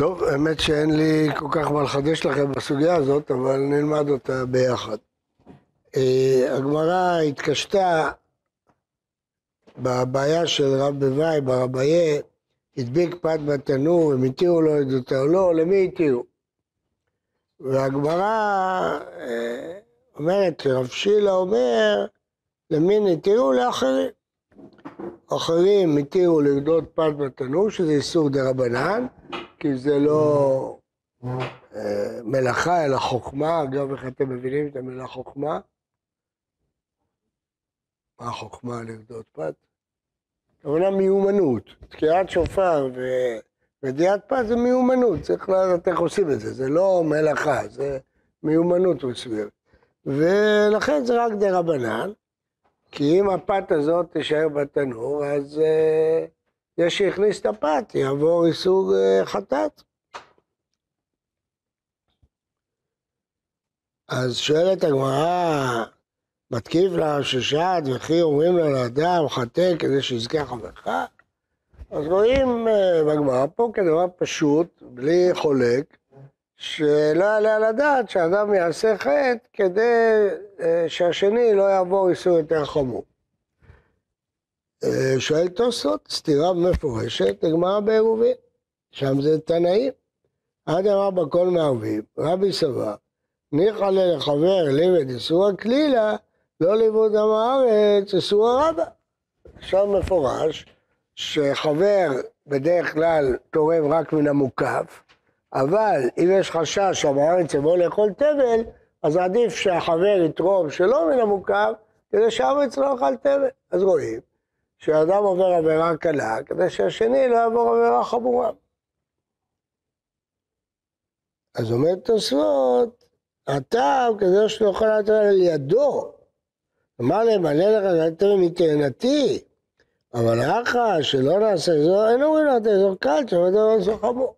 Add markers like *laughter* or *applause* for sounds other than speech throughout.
טוב, האמת שאין לי כל כך מה לחדש לכם בסוגיה הזאת, אבל נלמד אותה ביחד. אה, הגמרא התקשתה בבעיה של רב בוואי, ברבייה, הדביק פת בתנור, אם התירו לו עדותה או לא, למי התירו? והגמרא אה, אומרת, רב שילה אומר, למי נתירו? לאחרים. אחרים התירו לגדות פת בתנור, שזה איסור דה רבנן, כי זה לא אה, מלאכה אלא חוכמה, אגב, איך אתם מבינים את המילה חוכמה? מה החוכמה לגדות פת? הכוונה מיומנות. תקיעת שופר וגדיעת פת זה מיומנות, צריך לדעת איך עושים את זה, זה לא מלאכה, זה מיומנות מסוימת. ולכן זה רק דה רבנן, כי אם הפת הזאת תישאר בתנור, אז uh, זה שהכניס את הפת יעבור איסור uh, חטאת. אז שואלת הגמרא, מתקיף לה ששעת וכי אומרים לו לאדם חטא כדי שיזכה חברך? אז רואים uh, בגמרא פה כדבר פשוט, בלי חולק, שלא יעלה על הדעת שאדם יעשה חטא כדי אה, שהשני לא יעבור איסור יותר חמור. אה, שואל תוספות, סתירה מפורשת לגמרא בעירובין, שם זה תנאים. עד אמר בכל מערבים, רבי סבר, ניחא לחבר לימד איסור הכלילה, לא לימוד עם הארץ, איסור הרבה. שם מפורש שחבר בדרך כלל תורם רק מן המוקף, אבל אם יש חשש שהמארץ יבוא לאכול תבל, אז עדיף שהחבר יתרום שלא מן המוכר, כדי שהארץ לא יאכל תבל. אז רואים שאדם עובר עבירה קלה, כדי שהשני לא יעבור עבירה חמורה. אז אומר תוספות, הטעם כזה שלא יכול לתת על ידו. אמר להם, עלה לך נתן מתאנתי, אבל אחא שלא נעשה אזור, אין אומרים לו, אתה אזור קל, שאומר דבר אזור חמור.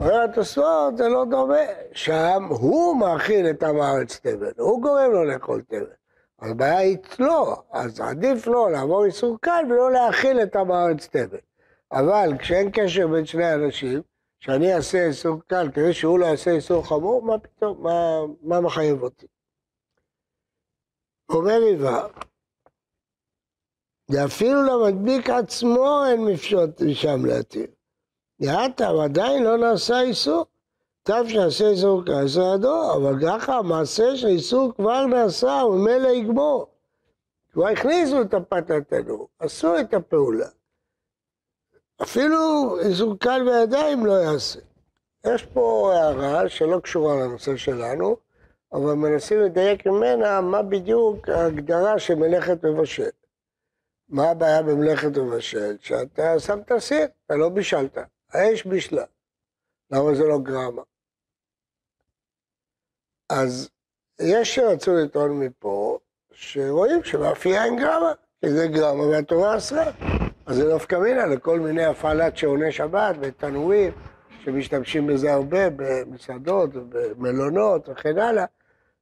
אומר התוספות, זה לא דומה, שם הוא מאכיל את עם הארץ תבל, הוא גורם לו לאכול תבל. הבעיה היא אצלו, אז עדיף לו לעבור איסור קל ולא להאכיל את עם הארץ תבל. אבל כשאין קשר בין שני אנשים, שאני אעשה איסור קל כדי שהוא לא יעשה איסור חמור, מה פתאום, מה, מה מחייב אותי? אומר ריבה, ואפילו למדביק עצמו אין מפשוט משם להתיר. יעתם, עדיין לא נעשה איסור. טוב שעשה איסור כעשר ידו, אבל ככה המעשה של איסור כבר נעשה, הוא ממילא יגמור. כבר הכניסו את הפת לתנור, עשו את הפעולה. אפילו איסור קל בידיים לא יעשה. יש פה הערה שלא קשורה לנושא שלנו, אבל מנסים לדייק ממנה מה בדיוק ההגדרה של מלאכת מבשל. מה הבעיה במלאכת מבשל? שאתה שמת סיר, אתה לא בישלת. האש בישלה. למה זה לא גרמה? אז יש שרצו לטעון מפה, שרואים שמאפייה אין גרמה, כי זה גרמה והתורה אסרה. אז זה נפקא מינה לכל מיני הפעלת שעוני שבת ותנורים, שמשתמשים בזה הרבה במסעדות ובמלונות וכן הלאה,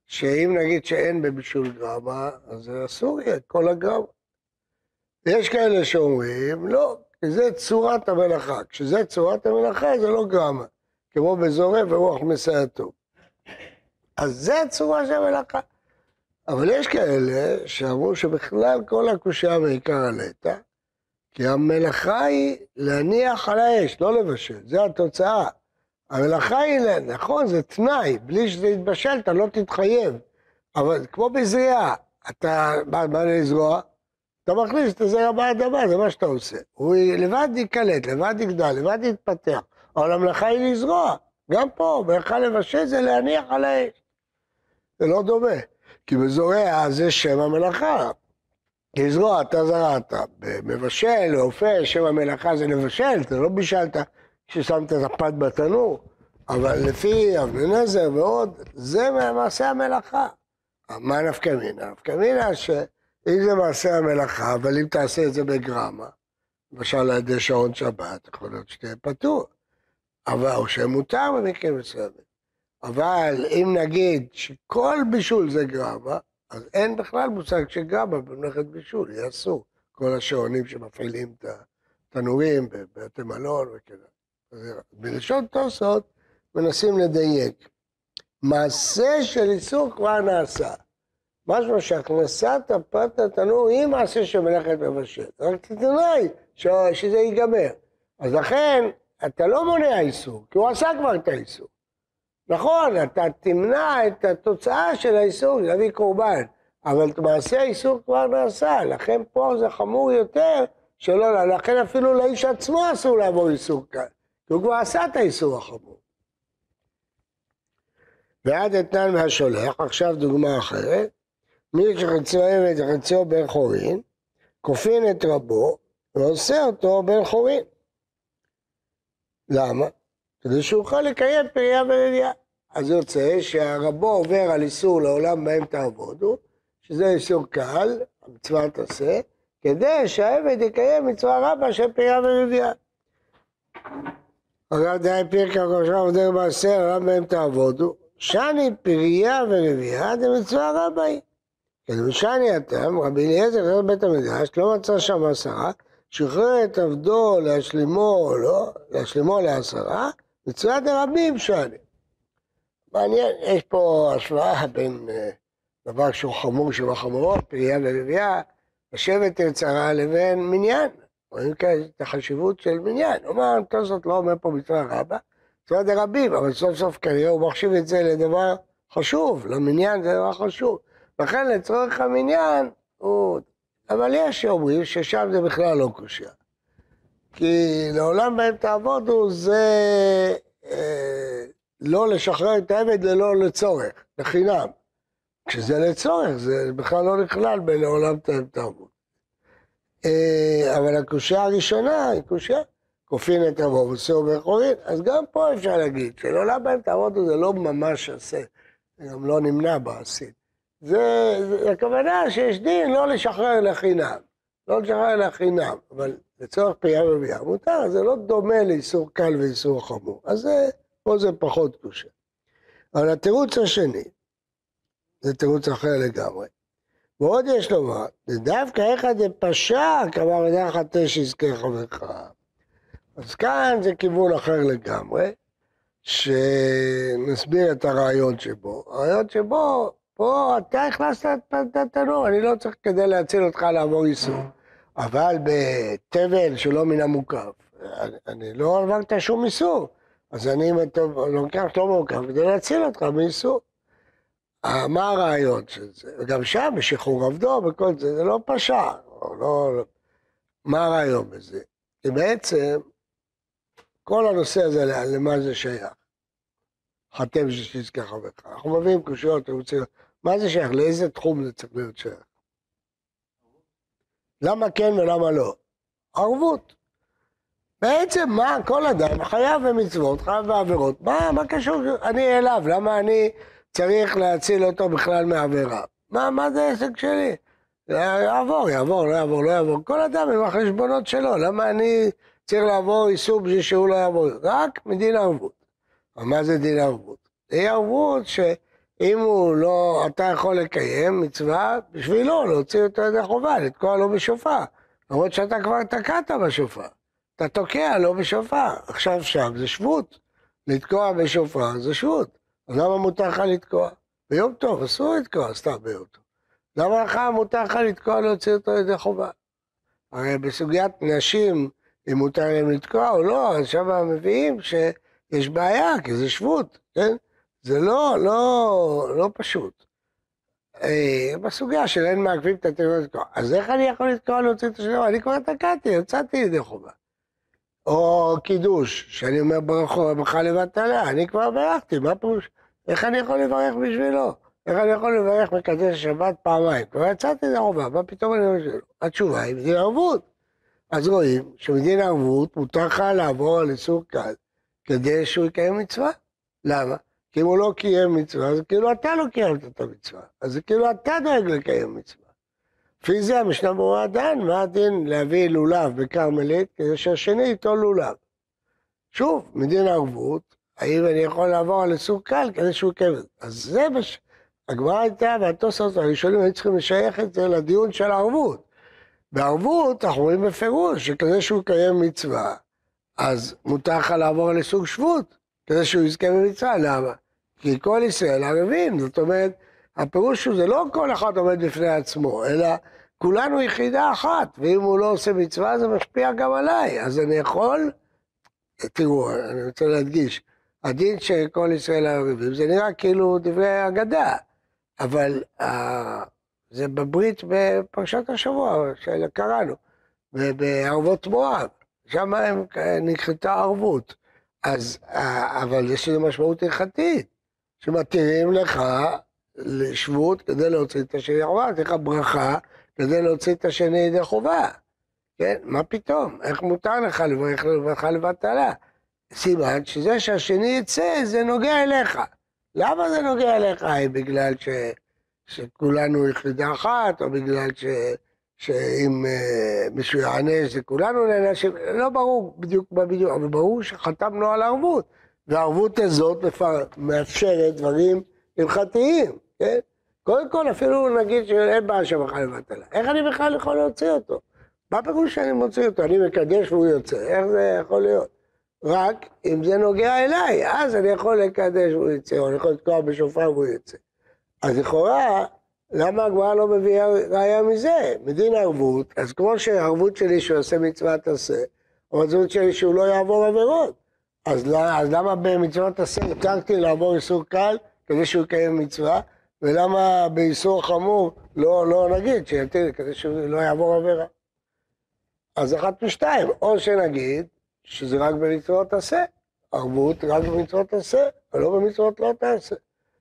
שאם נגיד שאין בבישול גרמה, אז זה אסור יהיה, כל הגרמה. יש כאלה שאומרים, לא, כי זה צורת המלאכה. כשזה צורת המלאכה זה לא גרמה, כמו בזורע ורוח מסייעתו. אז זה הצורה של המלאכה. אבל יש כאלה שאמרו שבכלל כל הקושייה בעיקר עלתה, כי המלאכה היא להניח על האש, לא לבשל, זה התוצאה. המלאכה היא, נכון, זה תנאי, בלי שזה יתבשל אתה לא תתחייב. אבל כמו בזריעה, אתה בא לזרוע, אתה מכניס את הזרע באדמה, זה מה שאתה עושה. הוא לבד ייקלט, לבד יגדל, לבד יתפתח. אבל המלאכה היא לזרוע. גם פה, ברכה לבשל זה להניח על האש. זה לא דומה. כי בזורע זה שם המלאכה. לזרוע אתה זרעת. במבשל, לאופה, שם המלאכה זה לבשל, אתה לא בישלת כששמת את הפת בתנור. אבל לפי אבני נזר ועוד, זה מעשה המלאכה. מה נפקא מינה? נפקא מינה ש... אם זה מעשה המלאכה, אבל אם תעשה את זה בגרמה, למשל על ידי שעון שבת, יכול להיות שתהיה פטור. אבל, או שמותר במקרים מסוימים. אבל אם נגיד שכל בישול זה גרמה, אז אין בכלל מושג של גרמה במלאכת בישול, יהיה אסור. כל השעונים שמפעילים את התנורים בבתי מלון וכאלה. בלשון תוספות מנסים לדייק. מעשה של איסור כבר נעשה. משמע שהכנסת הפת לתנור היא מעשה של מלאכת מבשל. רק תתנאי שזה ייגמר. אז לכן, אתה לא מונע איסור, כי הוא עשה כבר את האיסור. נכון, אתה תמנע את התוצאה של האיסור, להביא קורבן, אבל מעשה האיסור כבר נעשה, לכן פה זה חמור יותר, שלא, לכן אפילו לאיש עצמו אסור לעבור איסור כאן, כי הוא כבר עשה את האיסור החמור. ועד אתנן מהשולח, עכשיו דוגמה אחרת, מי שחציו עבד וחציו בן חורין, כופין את רבו ועושה אותו בן חורין. למה? כדי שהוא יוכל לקיים פריה ורבייה. אז יוצא שהרבו עובר על איסור לעולם בהם תעבודו, שזה איסור קל, המצווה תעשה, כדי שהעבד יקיים מצווה רבה של פריה ורבייה. אגב די פרקה עכשיו עובדי מעשר, הרב בהם תעבודו, שני פריה ורבייה זה מצווה רבה היא. כדמשני התם, רבי אליעזר, חבר בית המדרש, לא מצא שם עשרה, שחרר את עבדו להשלימו, לא, להשלימו לעשרה, מצוות דרבים שואלים. מעניין, יש פה השוואה בין uh, דבר שהוא חמור שבחמורות, פרייה ורבייה, לשבת יצרה לבין מניין. רואים כאן את החשיבות של מניין. אומר, תוספות לא אומר פה מצווה רבה, מצווה דרבים, אבל סוף סוף כנראה הוא מחשיב את זה לדבר חשוב, למניין זה דבר חשוב. לכן לצורך המניין הוא אבל יש שאומרים ששם זה בכלל לא קושייה. כי לעולם בהם תעבודו זה אה, לא לשחרר את העבד ללא לצורך, לחינם. כשזה לצורך, זה בכלל לא נכלל בלעולם בהם תעבוד. אה, אבל הקושייה הראשונה היא קושייה, כופין את רבו וסור בחורין, אז גם פה אפשר להגיד שלעולם בהם תעבודו זה לא ממש עשה, זה גם לא נמנע בעשית. זה, זה הכוונה שיש דין לא לשחרר לחינם, לא לשחרר לחינם, אבל לצורך פרייה ורבייה מותר, זה לא דומה לאיסור קל ואיסור חמור, אז זה, פה זה פחות קשה. אבל התירוץ השני, זה תירוץ אחר לגמרי. ועוד יש לומר, דווקא איך דפשע, כלומר דרך התה שיזכה חברך. אז כאן זה כיוון אחר לגמרי, שנסביר את הרעיון שבו. הרעיון שבו פה אתה הכנסת את התנור, אני לא צריך כדי להציל אותך לעבור איסור. אבל בתבל שלא מן המוקף, אני לא עברת שום איסור. אז אני לוקח לא מורכב כדי להציל אותך מאיסור. מה הרעיון של זה? וגם שם, בשחרור עבדו וכל זה, זה לא פשע. לא, לא. מה הרעיון בזה? כי בעצם, כל הנושא הזה, למה זה שייך? חתם שתזכה חברך. אנחנו מביאים קושיות. מה זה שייך? לאיזה תחום זה צריך להיות שייך? למה כן ולמה לא? ערבות. בעצם מה, כל אדם חייב במצוות, חייב בעבירות. מה, מה קשור אני אליו? למה אני צריך להציל אותו בכלל מעבירה? מה, מה זה העסק שלי? יעבור, יעבור, לא יעבור, לא יעבור. כל אדם עם החשבונות שלו, למה אני צריך לעבור איסור בשביל שהוא לא יעבור? רק מדין ערבות. אבל מה זה דין ערבות? זה ערבות ש... אם הוא לא, אתה יכול לקיים מצווה בשבילו, להוציא אותו ידי חובה, לתקוע לו בשופר. למרות שאתה כבר תקעת בשופר. אתה תוקע לו בשופר. עכשיו שם זה שבות. לתקוע בשופר זה שבות. למה מותר לך לתקוע? ביום טוב, אסור לתקוע סתם ביום טוב. למה לך מותר לך לתקוע להוציא אותו ידי חובה? הרי בסוגיית נשים, אם מותר להם לתקוע או לא, אז שם מביאים שיש בעיה, כי זה שבות, כן? זה לא, לא, לא פשוט. אה, בסוגיה של אין מעכבים את הטרור לתקוע. אז איך אני יכול לתקוע להוציא את השלום? אני כבר תקעתי, יצאתי ידי חובה. או קידוש, שאני אומר ברחוב, ברכה לבטלה, אני כבר ברכתי, מה פירוש? איך אני יכול לברך בשבילו? איך אני יכול לברך מקדש שבת פעמיים? כבר יצאתי ידי חובה, מה פתאום אני אומר שלא? התשובה היא מדין ערבות. אז רואים שמדין ערבות מותר לך לעבור על איסור כדי שהוא יקיים מצווה. למה? כי אם הוא לא קיים מצווה, אז כאילו אתה לא קיימת את המצווה. אז זה כאילו אתה דואג לקיים מצווה. לפי זה המשנה ברורה דן, מה הדין להביא לולב בכרמלית כדי שהשני ייטול לולב. שוב, מדין ערבות, האם אני יכול לעבור על איסור קל כדי שהוא זה. אז זה מה ש... הגמרא הייתה, והתוספות הראשונים היו צריכים לשייך את זה לדיון של הערבות. בערבות אנחנו רואים בפירוש שכדי שהוא יקיים מצווה, אז מותר לך לעבור לסוג שבות, כדי שהוא יזכה במצווה, למה? כי כל ישראל ערבים, זאת אומרת, הפירוש הוא זה לא כל אחד עומד בפני עצמו, אלא כולנו יחידה אחת, ואם הוא לא עושה מצווה זה משפיע גם עליי, אז אני יכול, תראו, אני רוצה להדגיש, הדין שכל ישראל ערבים זה נראה כאילו דברי אגדה, אבל uh, זה בברית בפרשת השבוע שקראנו, בערבות מואב, שם נכחתה ערבות, אז, uh, אבל יש לזה משמעות הלכתית, שמתירים לך לשבות כדי להוציא את השני חובה, לך ברכה כדי להוציא את השני ידי חובה. כן, מה פתאום? איך מותר לך לברך לברכה לבטלה? סימן שזה שהשני יצא, זה נוגע אליך. למה זה נוגע אליך? בגלל ש... שכולנו יחידה אחת, או בגלל ש... שאם uh, מישהו יענש זה כולנו נענשים, לא ברור בדיוק מה בדיוק, אבל ברור שחתמנו על ערבות, והערבות הזאת מאפשרת דברים הלכתיים. כן? קודם כל, אפילו נגיד שאין בעיה שבכלל לבטלה. איך אני בכלל יכול להוציא אותו? מה פירוש שאני מוציא אותו? אני מקדש והוא יוצא, איך זה יכול להיות? רק אם זה נוגע אליי, אז אני יכול לקדש והוא יצא, או אני יכול לתקוע בשופר והוא יצא. אז לכאורה, למה הגמרא לא מביאה ראיה מזה? מדין ערבות, אז כמו שערבות שלי שהוא עושה מצוות עשה, או ערבות שלי שהוא לא יעבור עבירות. אז, אז למה במצוות עשה התרתי לעבור איסור קל כדי שהוא יקיים מצווה, ולמה באיסור חמור לא, לא נגיד שיתיר כדי שהוא לא יעבור עבירה. אז אחת משתיים, או שנגיד שזה רק במצוות עשה, ערבות רק במצוות עשה, ולא במצוות לא תעשה.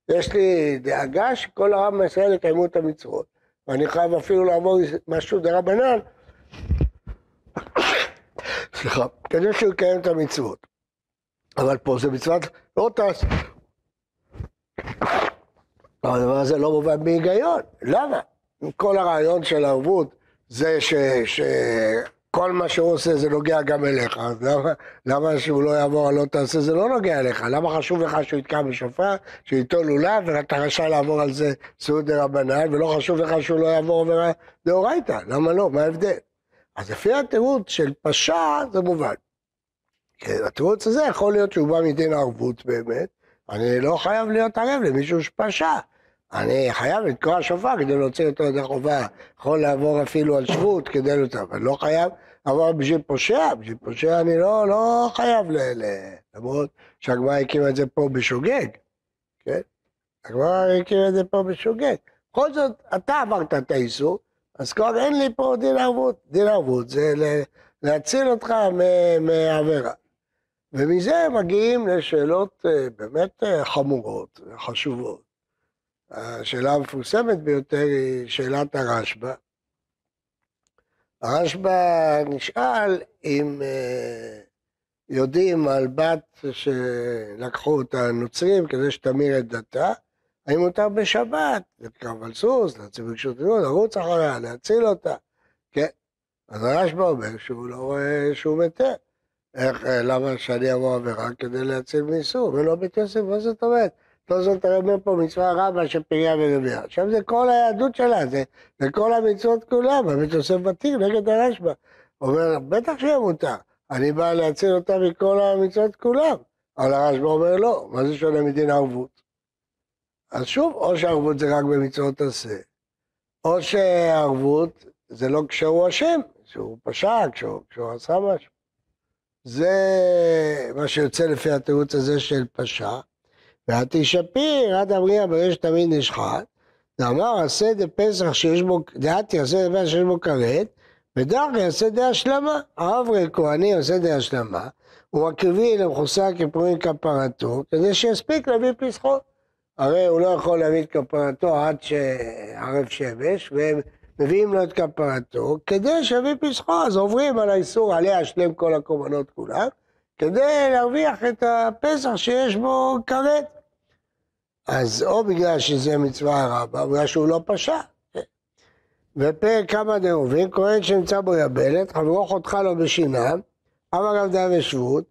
יש לי דאגה שכל העם בישראל יקיימו את המצוות, ואני חייב אפילו לעבור משהו דרבנן, סליחה, כדי שהוא יקיים את המצוות. אבל פה זה מצוות לא תעשה. אבל הדבר הזה לא מובן בהיגיון. למה? כל הרעיון של הערבות זה ש, שכל מה שהוא עושה זה נוגע גם אליך, אז למה, למה שהוא לא יעבור על לא תעשה זה לא נוגע אליך? למה חשוב לך שהוא יתקע בשופר, שהוא ייטול לולב ואתה רשאי לעבור על זה סעוד רבנן, ולא חשוב לך שהוא לא יעבור עבירה דאורייתא? למה לא? מה ההבדל? אז לפי התירוץ של פשע זה מובן. התירוץ הזה יכול להיות שהוא בא מדין הערבות באמת, אני לא חייב להיות ערב למישהו שפשע. אני חייב לתקוע שופר כדי להוציא אותו ידי חובה, יכול לעבור אפילו על שבות כדי להוציא, אבל לא חייב, אבל בשביל פושע, בשביל פושע אני לא, לא חייב, ל, ל, למרות שהגמרא הקימה את זה פה בשוגג, כן? הגמרא הקימה את זה פה בשוגג. בכל זאת, אתה עברת את האיסור, אז כבר אין לי פה דין ערבות. דין ערבות זה להציל אותך מעבירה. ומזה מגיעים לשאלות אה, באמת אה, חמורות וחשובות. השאלה המפורסמת ביותר היא שאלת הרשב"א. הרשב"א נשאל אם אה, יודעים על בת שלקחו אותה הנוצרים כדי שתמיר את דתה, האם מותר בשבת לקרב על סוס, להציב בקשות דיון, לרוץ אחריה, להציל אותה, כן? אז הרשב"א אומר שהוא לא רואה שהוא מתר. איך, אה, למה שאני אבוא עבירה כדי להציל מאיסור, ולא בית יוסף, מה זאת אומרת? לא זאת אומר פה מצווה רבה של פריה ורבייה. עכשיו זה כל היהדות שלה, זה, זה כל המצוות כולם, הבית יוסף ותיר נגד הרשב"א. אומר, בטח שיהיה מותר, אני בא להציל אותה מכל המצוות כולם. אבל הרשב"א אומר לא, מה זה שונה מדין ערבות? אז שוב, או שערבות זה רק במצוות עשה, או שערבות זה לא כשהוא אשם, שהוא פשע, כשהוא, כשהוא עשה משהו. זה מה שיוצא לפי התירוץ הזה של פשע. והתשפיר עד אמריה בריש תמיד נשחט, ואמר עשה דפסח שיש בו, דעתי עשה דפסח שיש בו כרת, ודרכי עשה דה השלמה. האברי כהני עושה דה השלמה, הוא מקריבי למחוסר כפורים כפרתו, כדי שיספיק להביא פסחו. הרי הוא לא יכול להביא את כפרתו עד שערב שמש, והם מביאים לו את כפרתו, כדי שיביא פסחו, אז עוברים על האיסור עליה שלם כל הקורבנות כולם, כדי להרוויח את הפסח שיש בו כרת. אז או בגלל שזה מצווה רבה, או בגלל שהוא לא פשע. ופרק כמה דרובים, כהן שנמצא בו יבלת, חברו חותך לו בשינם, אמר רב די ושבות,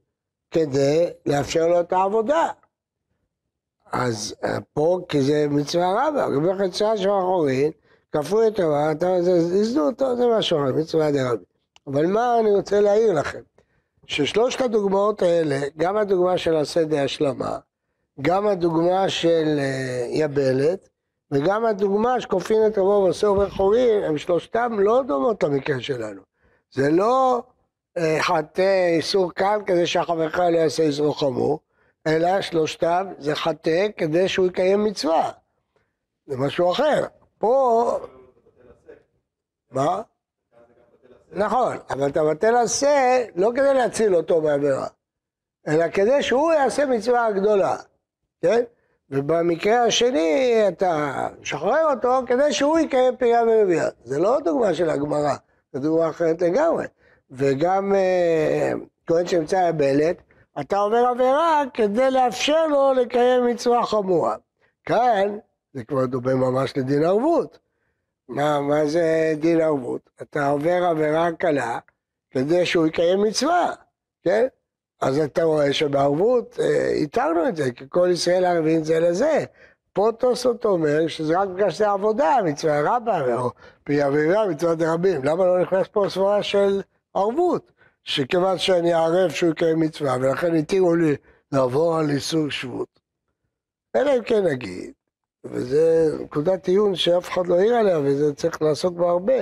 כדי לאפשר לו את העבודה. אז פה, כי זה מצווה רבה, לגבי חציה של האחורין, כפו את הרע, הזדו אותו, זה משהו אחר, מצווה דרבי. אבל מה אני רוצה להעיר לכם? ששלושת הדוגמאות האלה, גם הדוגמה של עשה די השלמה, גם הדוגמה של אה, יבלת, וגם הדוגמה שכופין את רבו ועושה עובר חורים, הם שלושתם לא דומות למקרה שלנו. זה לא אה, חטא איסור קל כדי שהחברך לא יעשה איסור חמור, אלא שלושתם זה חטא כדי שהוא יקיים מצווה. זה משהו אחר. פה... מה? נכון, אבל אתה מבטל עשה לא כדי להציל אותו מעבירה, אלא כדי שהוא יעשה מצווה גדולה, כן? ובמקרה השני אתה משחרר אותו כדי שהוא יקיים פרייה ורבייה. זה לא דוגמה של הגמרא, זו דוגמה אחרת לגמרי. וגם אה, כהן שנמצא בבלת, אתה עובר עבירה כדי לאפשר לו לקיים מצווה חמורה. כאן זה כבר דומה ממש לדין ערבות. מה, מה זה דין ערבות? אתה עובר עבירה קלה כדי שהוא יקיים מצווה, כן? אז אתה רואה שבערבות אה, איתרנו את זה, כי כל ישראל ערבים זה לזה. פה תוספות אומר שזה רק בגלל שזה עבודה, מצווה רבה, או פי אביבה, מצווה דרבים. למה לא נכנס פה סברה של ערבות? שכיוון שאני ערב שהוא יקיים מצווה, ולכן התירו לי לעבור על איסור שבות. אלא אם כן נגיד, וזה נקודת עיון שאף אחד לא העיר עליה, וזה צריך לעסוק בה הרבה.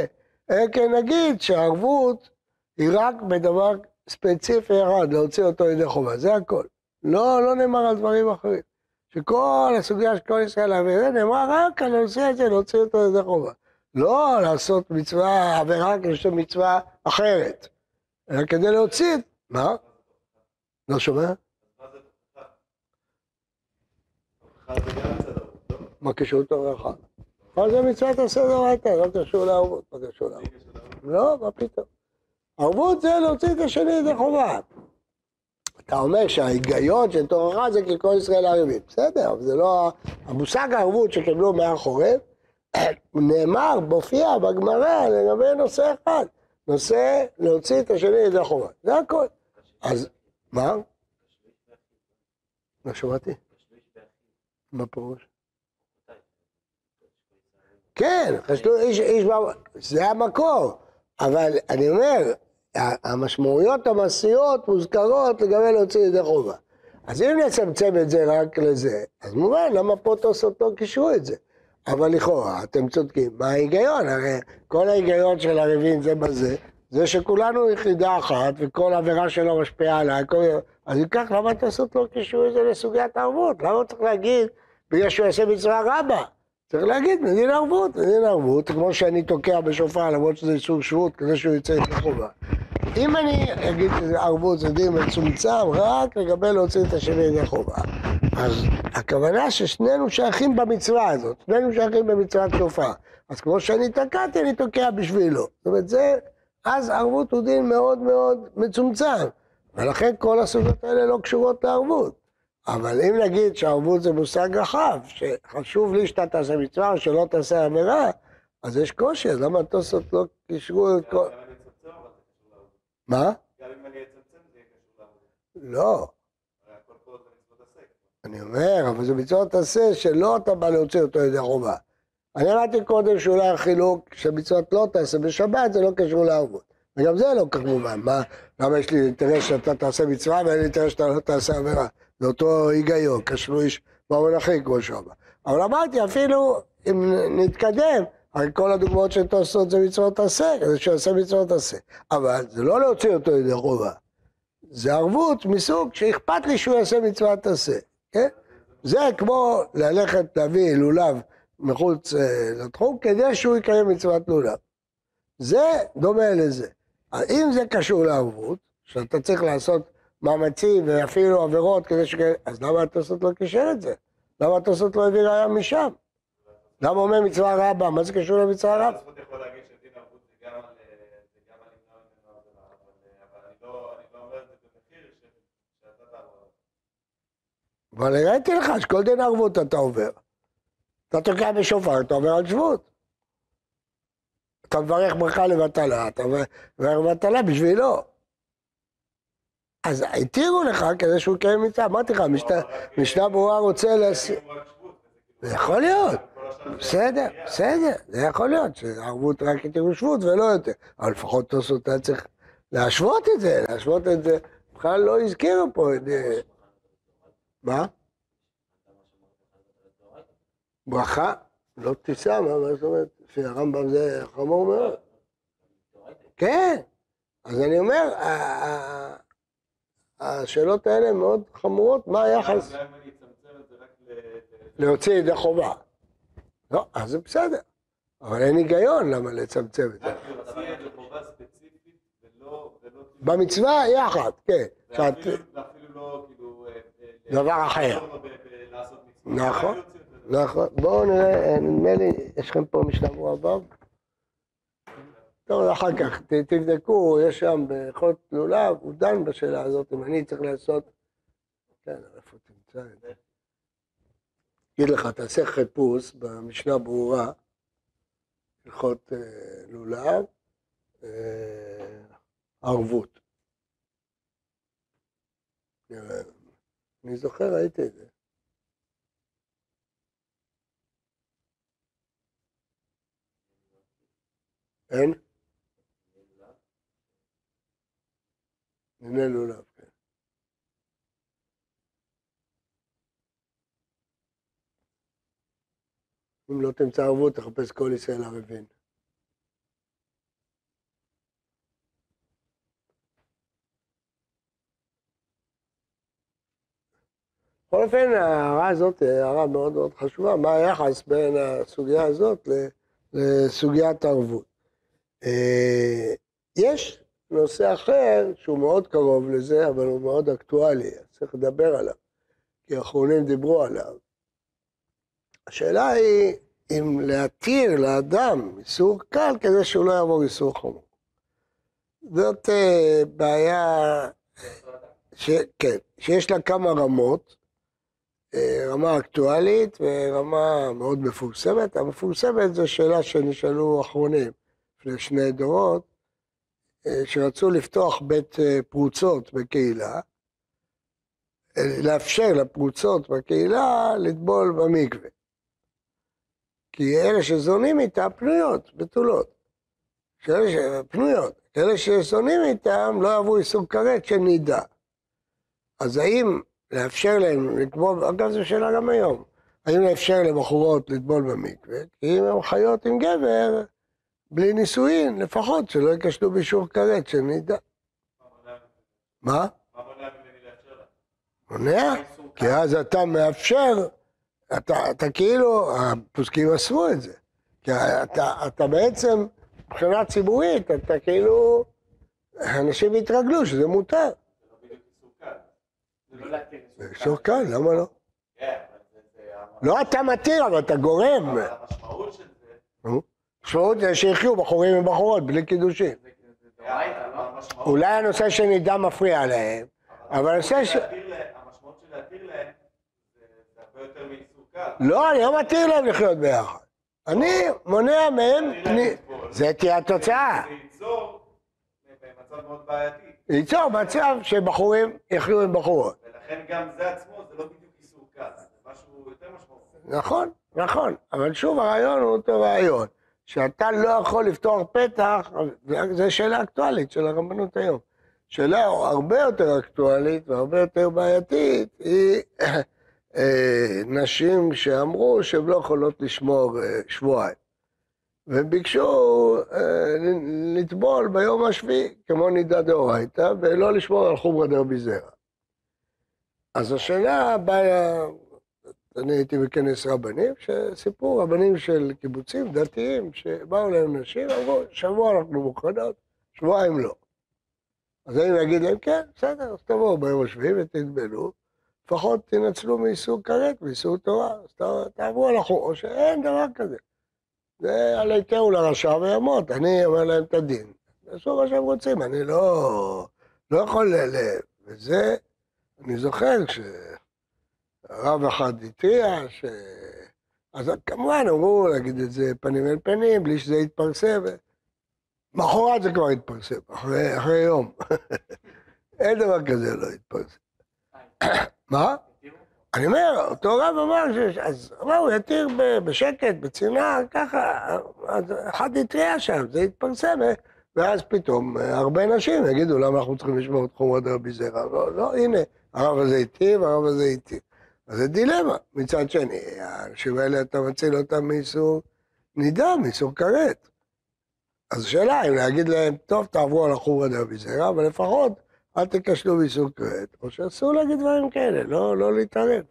אלא כן נגיד שהערבות היא רק בדבר ספציפי אחד, להוציא אותו ידי חובה, זה הכל. לא, לא נאמר על דברים אחרים. שכל הסוגיה של כל ישראל העבירה נאמר רק על הנושא הזה, להוציא אותו ידי חובה. לא לעשות מצווה, עבירה כדי מצווה אחרת, אלא כדי להוציא, מה? לא שומע? מה קשור לתוכחה? מה זה מצוות הסדר הייתה? לא קשור לערבות, מה קשור לערבות? לא, מה פתאום? ערבות זה להוציא את השני ידי חובה. אתה אומר שההיגיון של תוכחה זה כי כל ישראל ערבים. בסדר, אבל זה לא... המושג הערבות שקיבלו מהחורב, *clears throat* נאמר, מופיע בגמרא לגבי נושא אחד. נושא להוציא את השני ידי חובה. זה הכל. אז, מה? לא שמעתי. מה פירוש? כן, חשבו איש, איש, זה המקור, אבל אני אומר, המשמעויות המעשיות מוזכרות לגבי להוציא ידי חובה. אז אם נצמצם את זה רק לזה, אז מובן למה פה תוספות קישרו את זה. אבל לכאורה, אתם צודקים, מה ההיגיון? הרי כל ההיגיון של הריבים זה בזה, זה שכולנו יחידה אחת וכל עבירה שלו משפיעה עליי, כל... אז אם כך, למה תעשות לא קישרו את זה לסוגיית הערבות? למה צריך להגיד בגלל שהוא יעשה מצווה רבה? צריך להגיד מדין ערבות, מדין ערבות, כמו שאני תוקע בשופר למרות שזה איסור שבות כדי שהוא יצא את החובה. אם אני אגיד שערבות זה דין מצומצם רק לגבי להוציא את השני ידי חובה, אז הכוונה ששנינו שייכים במצווה הזאת, שנינו שייכים במצוות שופר. אז כמו שאני תקעתי, אני תוקע בשבילו. זאת אומרת, זה, אז ערבות הוא דין מאוד מאוד מצומצם, ולכן כל הסוגיות האלה לא קשורות לערבות. אבל אם נגיד שערבות זה מושג רחב, שחשוב לי שאתה תעשה מצווה או שלא תעשה עבירה, אז יש קושי, אז למה התוספות לא קישרו את כל... מה? גם אם אני אצמצם זה יהיה קשור לעבודה. לא. אני אומר, אבל זה מצוות עשה שלא אתה בא להוציא אותו ידי חובה. אני אמרתי קודם שאולי החילוק שמצוות לא תעשה בשבת זה לא קשור לערבות. וגם זה לא כך מובן. מה, למה יש לי אינטרס שאתה תעשה מצווה ואין לי אינטרס שאתה לא תעשה עבירה? זה אותו היגיון, קשרו איש במונחים כמו שאומר. אבל אמרתי, אפילו אם נתקדם, הרי כל הדוגמאות של תוספות זה מצוות עשה, כדי שיעשה מצוות עשה. אבל זה לא להוציא אותו ידי חובה. זה ערבות מסוג שאכפת לי שהוא יעשה מצוות עשה, כן? זה כמו ללכת להביא לולב מחוץ אה, לתחום כדי שהוא יקיים מצוות לולב. זה דומה לזה. אם זה קשור לערבות, שאתה צריך לעשות מאמצים ואפילו עבירות כדי ש... אז למה התוספות לא קישר את זה? למה התוספות לא הביא ראיה משם? למה אומר מצווה רבה? מה זה קשור למצווה רבה? אבל הראיתי לך שכל דין ערבות אתה עובר. אתה תוקע בשופר, אתה עובר על שבות. אתה מברך ברכה לבטלה, אתה מברך לבטלה בשבילו. אז התירו לך כדי שהוא יקיים מצווה, אמרתי לך, משנה ברורה רוצה. זה יכול להיות, בסדר, בסדר, זה יכול להיות, שערבות רק התירו שבות ולא יותר, אבל לפחות תוספות היה צריך להשוות את זה, להשוות את זה בכלל לא הזכירו פה את... מה? ברכה? לא תישא, מה זאת אומרת? לפי הרמב"ם זה חמור מאוד. כן, אז אני אומר, השאלות האלה מאוד חמורות, מה היחס? להוציא ידי חובה. לא, אז זה בסדר. אבל אין היגיון למה לצמצם את זה. במצווה יחד, כן. ואפילו לא כאילו... אה, דבר אחר. נכון, נכון. בואו נראה, נדמה לי, יש לכם פה משלב הבא? טוב, אחר כך, תבדקו, יש שם בחוד לולב, הוא דן בשאלה הזאת, אם אני צריך לעשות... כן, איפה תמצא את זה? אגיד לך, תעשה חיפוש במשנה ברורה, הלכות אה, לולב, אה, ערבות. אני זוכר, ראיתי את זה. אין? דיני לולב, כן. אם לא תמצא ערבות, תחפש כל ישראל ערבים. בכל אופן, ההערה הזאת היא הערה מאוד מאוד חשובה, מה היחס בין הסוגיה הזאת לסוגיית הערבות. אה, יש נושא אחר שהוא מאוד קרוב לזה, אבל הוא מאוד אקטואלי, צריך לדבר עליו, כי האחרונים דיברו עליו. השאלה היא אם להתיר לאדם איסור קל כדי שהוא לא יעבור איסור חמור. זאת uh, בעיה, ש, כן, שיש לה כמה רמות, uh, רמה אקטואלית ורמה מאוד מפורסמת. המפורסמת זו שאלה שנשאלו אחרונים, לפני שני דורות, אה, שרצו לפתוח בית אה, פרוצות בקהילה, אה, לאפשר לפרוצות בקהילה לטבול במקווה. כי אלה שזונים איתה פנויות, בתולות. ש... פנויות. אלה שזונים איתם לא יעברו איסור כרת שנידע. אז האם לאפשר להם לטבול, אגב זו שאלה גם היום, האם לאפשר לבחורות לטבול במקווה? כי אם הן חיות עם גבר, בלי נישואין, לפחות שלא ייכשלו באישור כרת, שנדע. מה? מונע? כי אז אתה מאפשר, אתה, אתה כאילו, הפוסקים אסרו את זה. כי אתה, אתה בעצם, מבחינה ציבורית, אתה כאילו, אנשים יתרגלו שזה מותר. זה איסור קל, למה לא? כן, לא אתה מתיר, אבל אתה גורם. אבל המשמעות של זה... משמעות זה שיחיו בחורים ובחורות בלי קידושים. אולי הנושא של נידה מפריע להם, אבל הנושא ש... המשמעות של להתיר להם זה הרבה יותר מאיסור קל. לא, אני לא מתיר להם לחיות ביחד. אני מונע מהם, זה תהיה התוצאה. זה ייצור מצב מאוד בעייתי. ייצור מצב שבחורים יחיו עם בחורות. ולכן גם זה עצמו זה לא בדיוק איסור קל, זה משהו יותר משמעותי. נכון, נכון, אבל שוב הרעיון הוא אותו רעיון. שאתה לא יכול לפתוח פתח, זו שאלה אקטואלית של הרבנות היום. שאלה הרבה יותר אקטואלית והרבה יותר בעייתית היא אה, נשים שאמרו שהן לא יכולות לשמור אה, שבועיים. וביקשו אה, לטבול ביום השביעי, כמו נידה דאורייתא, ולא לשמור על חומרא דרבי זרע. אז השאלה באה אני הייתי בכנס רבנים, שסיפרו רבנים של קיבוצים דתיים, שבאו להם נשים, אמרו, שבוע אנחנו מוכנות, שבועיים לא. אז אני אגיד להם, כן, בסדר, אז תבואו ביום השביעי ותתבלו, לפחות תנצלו מאיסור כרת, מאיסור תורה, אז תעברו על החוק, או שאין דבר כזה. זה על היתרו לרשע וימות, אני אומר להם את הדין. תעשו מה שהם רוצים, אני לא, לא יכול ל... וזה, אני זוכר כש... רב אחד התריע, ש... אז כמובן אמרו להגיד את זה פנים אל פנים, בלי שזה יתפרסם. מחרת זה כבר יתפרסם, אחרי, אחרי יום. *laughs* אין דבר כזה לא יתפרסם. *coughs* מה? אני אומר, אותו רב אמר, ש... אז אמר, הוא יתיר בשקט, בצנעה, ככה, אז אחד התריע שם, זה יתפרסם, ואז פתאום אה, הרבה נשים יגידו למה אנחנו צריכים לשמור את חומרת רבי זרע. לא, לא, הנה, הרב הזה איתי והרב הזה איתי. אז זה דילמה. מצד שני, האנשים האלה אתה מציל אותם מאיסור נידה, מאיסור כרת. אז השאלה אם להגיד להם, טוב, תעברו על החומרת רבי זרע, אבל לפחות אל תיכשלו באיסור כרת, או שאסור להגיד דברים כאלה, לא, לא להתערב.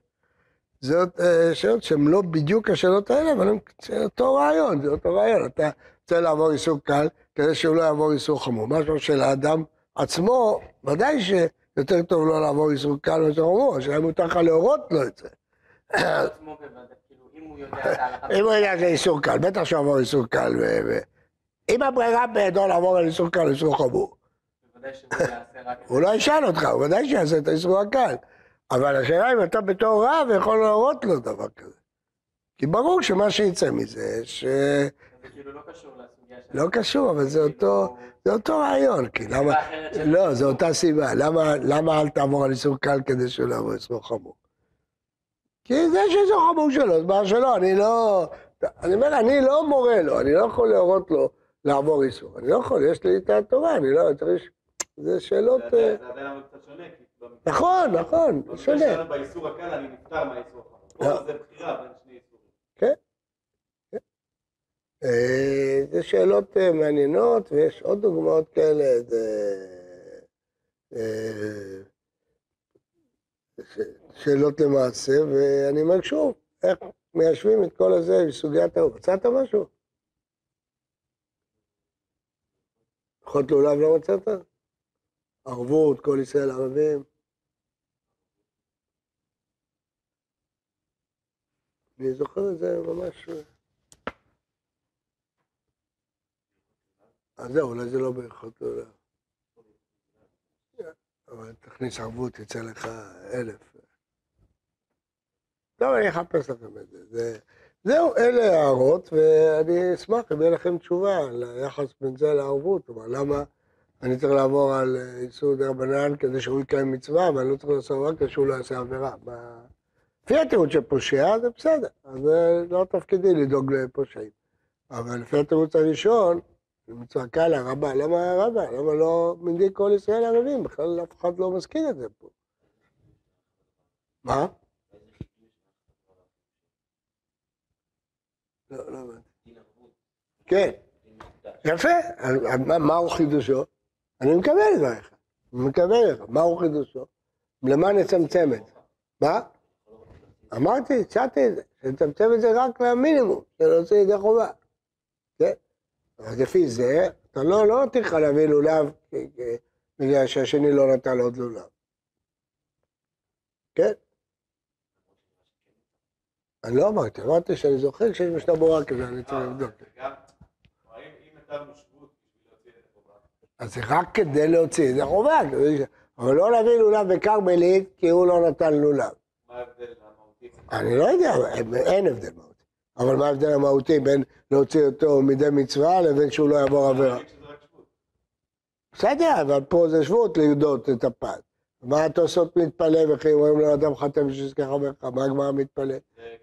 זאת אה, שאלות שהן לא בדיוק השאלות האלה, אבל הן אותו רעיון, זה אותו רעיון. אתה רוצה לעבור איסור קל, כדי שהוא לא יעבור איסור חמור. משהו של האדם עצמו, ודאי שיותר טוב לא לעבור איסור קל מאיסור חמור, השאלה אם מותר לך להורות לו את זה. כאילו, אם הוא יודע שזה איסור קל, בטח שהוא יעבור איסור קל. אם הברירה בידו לעבור על איסור קל, איסור חמור. הוא לא ישאל אותך, הוא ודאי שיעשה את האיסור הקל. אבל השאלה אם אתה בתור רב יכול להורות לו דבר כזה. כי ברור שמה שיצא מזה, ש... זה כאילו לא קשור לסוגיה של... לא קשור, אבל זה אותו, זה אותו רעיון, כי למה... לא, זו אותה סיבה. למה, למה אל תעבור על איסור קל כדי שהוא לא יעבור איסור חמור? כי זה שאיסור חמור שלו, זה בעיה שלו, אני לא... אני אומר, אני לא מורה לו, אני לא יכול להורות לו לעבור איסור. אני לא יכול, יש לי את התורה, אני לא... צריך... זה שאלות... זה עדיין קצת שונה, כי... נכון, נכון, שונה. באיסור הקל אני נפטר מהאיסור החמור. פה לא. זה בחירה בין שני איסורים. כן. כן. אה, זה שאלות אה, מעניינות, ויש עוד דוגמאות כאלה. זה... אה, שאלות למעשה, ואני אומר שוב, איך מיישבים את כל הזה בסוגיית ההוא. מצאת משהו? אחות לולב לא מצאת? ערבות, כל ישראל ערבים. אני זוכר את זה ממש... אז זהו, אולי זה לא בהלכות לולב. אבל תכניס ערבות, יצא לך אלף. טוב, אני אחפש לכם את זה. זה. זהו, אלה הערות, ואני אשמח אם יהיה לכם תשובה על היחס בין זה לערבות. כלומר, למה אני צריך לעבור על אה, איסור דה רבנן כדי שהוא יקיים מצווה, ואני לא צריך לעשות רק כדי שהוא לא יעשה עבירה. לפי התירוץ של פושע זה בסדר, אז זה לא תפקידי לדאוג לפושעים. אבל לפי התירוץ הראשון, מצווה קלה, רבה, למה רבה? למה לא מנהיג כל ישראל ערבים? בכלל אף אחד לא מזכיר את זה פה. מה? לא, לא הבנתי. כן, יפה, מהו חידושו? אני מקבל את דבריך, מקבל לך, מהו חידושו? למה נצמצם את זה? מה? אמרתי, הצעתי את זה, שנצמצם את זה רק למינימום, של להוציא ידי חובה. כן? אז לפי זה, אתה לא, לא נותן לך להביא לולב בגלל שהשני לא נתן עוד לולב. כן? אני לא אמרתי, אמרתי שאני זוכר שיש משנה ברורה כזה, אני צריך לבדוק. להוציא את החובה, אז זה רק כדי להוציא ידי חובה, אבל לא להביא לולב בכרמלית כי הוא לא נתן לולב. מה ההבדל המהותי? אני לא יודע, אין הבדל מהותי. אבל מה ההבדל המהותי בין להוציא אותו מידי מצווה לבין שהוא לא יעבור עבירה? בסדר, אבל פה זה שבות לידות את הפת. מה התוספות מתפלא וכי אומרים לאדם חטא בשביל שיזכה חברך? מה הגמרא מתפלא?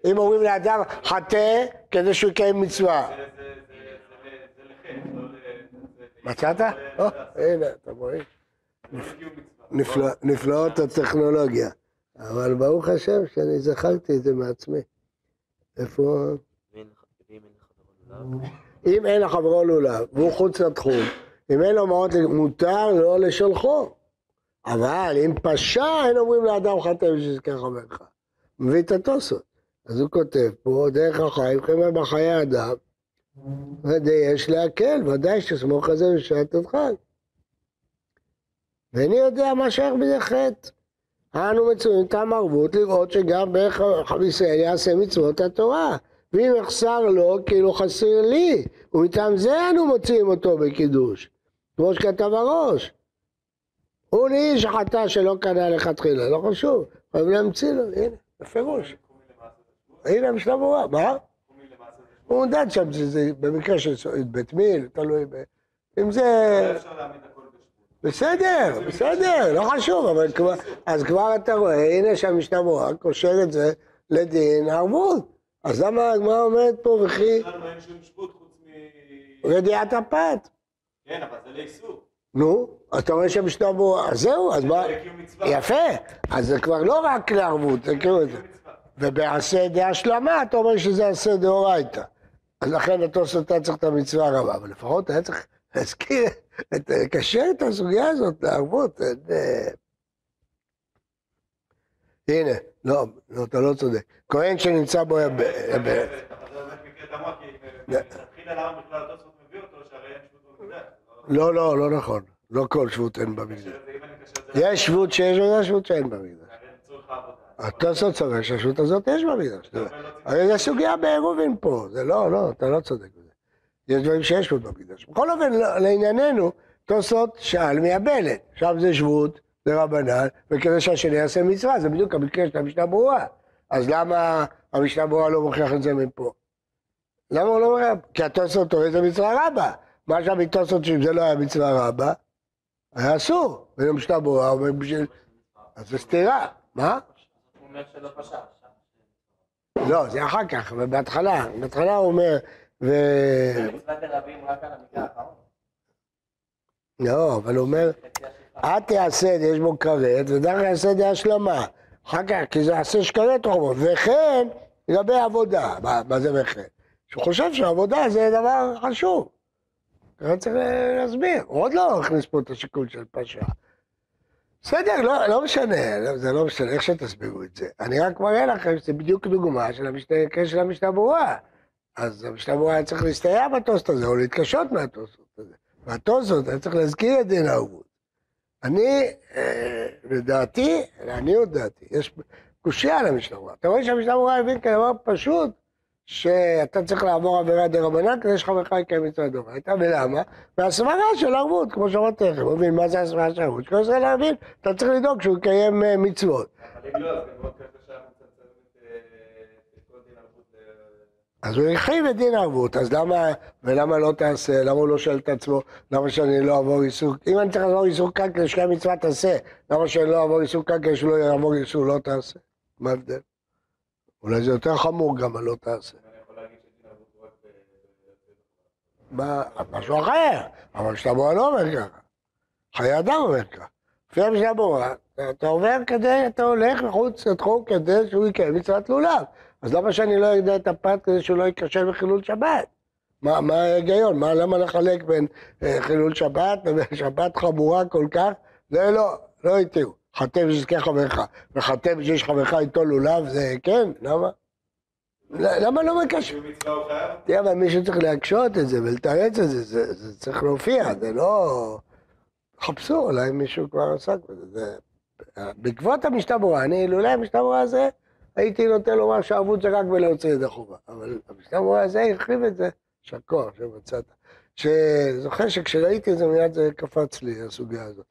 אם אומרים לאדם חטא כדי שהוא יקיים מצווה. לא מצאת? הנה, אתה רואה? זה לא נפלאות הטכנולוגיה. אבל ברוך השם שאני זכרתי את זה מעצמי. איפה? אם אין לחברו לולב והוא חוץ לתחום, אם אין לו מעות, מותר לו לשולחו. אבל אם פשע, אין אומרים לאדם חטא בשביל חברך. מביא את התוספות. אז הוא כותב פה, דרך החיים, חבר'ה בחיי אדם, יש להקל, ודאי שסמוך על זה בשעת הדחק. ואיני יודע מה שייך בזה חטא. אנו מצויים טעם ערבות לראות שגם בערך ישראל יעשה מצוות התורה. ואם יחסר לו, כאילו חסר לי, ומטעם זה אנו מוציאים אותו בקידוש. כמו שכתב הראש. הוא לי שחטא שלא קנה לכתחילה, לא חשוב, חייב להמציא לו, הנה, בפירוש. זה? הנה המשנה ברורה, מה? זה? הוא מודד שם שזה במקרה של בית מיל, תלוי ב... אם זה... בסדר, בסדר, לא חשוב, אבל כבר, אז כבר אתה רואה, הנה שהמשנה ברורה קושר את זה לדין ערבות. אז למה הגמרא אומרת פה וכי. רדיעת הפת? כן, אבל זה לאיסור. נו, אז אתה רואה שמשנה ברורה, אז זהו, אז מה, מצווה. יפה, אז זה כבר לא רק לערבות, זה כאילו, מצווה. ובעשה די השלמה אתה אומר שזה עשה דאורייתא. אז לכן התוספות היה צריך את המצווה הרבה, אבל לפחות היה צריך להזכיר, את- לקשר את הסוגיה הזאת לערבות. אין, אה, הנה, לא, לא, אתה לא צודק. כהן שנמצא בו... ב- זה ב- באמת מקרה תמוה, כי מלכתחילה למה בכלל התוספות מביא אותו, שהרי אין שבות במקדש. לא, לא, לא נכון. לא כל שבות אין במקדש. זה... יש שבות שיש ויש שבות שאין במקדש. התוספות צודק שהשבות הזאת יש במקדש. לא הרי זה סוגיה בעירובין פה, זה לא, לא, אתה לא צודק. יש דברים שיש שבות במקדש. בכל אופן, לא- לענייננו, תוספות שאל מהבלת. עכשיו זה שבות, זה רבנן, וכדי שהשני יעשה מצווה, זה בדיוק המקרה של המשנה ברורה. אז למה המשנה ברורה לא מוכיח את זה מפה? למה הוא לא מוכיח? כי התוספות טוען זה מצווה רבה. מה שם מתוספות שאם זה לא היה מצווה רבה, היה אסור. ולמשנה ברורה אומר בשביל... אז זה סתירה. מה? הוא אומר שלא פשע. לא, זה אחר כך, אבל בהתחלה, בהתחלה הוא אומר, ו... לא, אבל הוא אומר. את תעשה, יש בו כרת, ודרך יעשה די השלמה. אחר כך, כי זה יעשה שכרת רומות. וכן, לגבי עבודה, מה, מה זה וכן? שהוא חושב שעבודה זה דבר חשוב. ככה צריך להסביר. הוא עוד לא הכניס פה את השיקול של פשע. בסדר, לא, לא משנה, לא, זה לא משנה, איך שתסבירו את זה. אני רק מראה לכם שזה בדיוק דוגמה של המשנה, של המשנה ברורה. אז המשנה ברורה היה צריך להסתייע בטוסט הזה, או להתקשות מהטוסט הזה. והטוסט היה צריך להזכיר את דין הערבות. אני, אה, לדעתי, לעניות דעתי, יש קושייה על המשנה. אתה רואה שהמשנה ברורה הבין כדבר פשוט, שאתה צריך לעבור עבירה דה רבנן כדי שחברך יקיים מצווה דאורייתא, ולמה? והסברה של ערבות, כמו שאמרתי לכם, הוא מבין מה זה הסברה של ערבות? שכל ישראל להבין, אתה צריך לדאוג שהוא יקיים אה, מצוות. אבל אם לא, אז גם מאוד קשה שהיה מצמצם את, אה, את כל דין ערבות ל- אז הוא הרחיב את דין הערבות, אז למה, ולמה לא תעשה? למה הוא לא שואל את עצמו, למה שאני לא אעבור איסור? אם אני צריך לעבור איסור כדי שקיים מצווה תעשה, למה שאני לא אעבור איסור כדי שלא יעבור איסור לא תעשה? מה ההבדל? אולי זה יותר חמור גם על לא תעשה. ב- ב- מה, משהו אחר, אבל משנה ברורה לא אומר ככה. חיי אדם אומר ככה. לפי המשנה ברורה, אתה עובר כדי, אתה הולך מחוץ לתחום כדי שהוא יקיים מצוות לולב. אז למה שאני לא אדע את הפת כדי שהוא לא ייכשל בחילול שבת? מה, מה ההיגיון? מה, למה לחלק בין אה, חילול שבת *laughs* לבין שבת חמורה כל כך? זה לא, לא התירו. חטא ושזכה חברך, וחטא ושיש חברך איתו לולב, זה כן, למה? למה לא מקשר? תראה, אבל מישהו צריך להקשות את זה ולתרץ את זה, זה, זה צריך להופיע, זה לא... חפשו, אולי מישהו כבר עסק בזה. זה... בעקבות המשנה ברורה, אני, אילולא המשנה ברורה הזה, הייתי נוטה לומר שהערבות זה רק בלהוציא ידי חובה. אבל המשנה ברורה הזה הרחיב את זה, כוח שמצאת. שזוכר שכשראיתי את זה מיד זה קפץ לי, הסוגיה הזאת.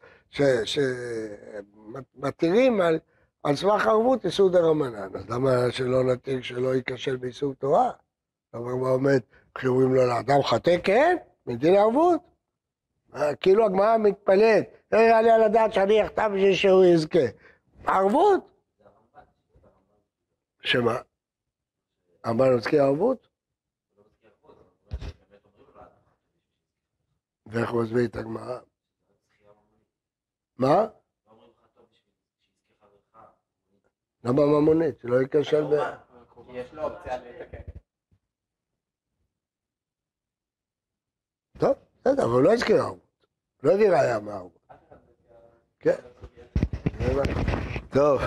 שמתירים על, על סמך ערבות איסור דה רמנן, אז למה שלא נתיר שלא ייכשל באיסור תורה? אבל מה עומד, חיובים לו לאדם חטא כן, מדין ערבות. אה, כאילו הגמרא מתפלאת, לא יעלה על הדעת שאני אחטא בשביל שהוא יזכה. ערבות? שמה? הרמב"ן מזכיר ערבות? ואיך הוא מסביר את הגמרא? מה? למה ממונית? שלא ייכשל ב... יש לו אופציה לתקן. טוב, בסדר, אבל הוא לא הזכיר ערבות. לא הביא ראיה מהערבות. כן. טוב.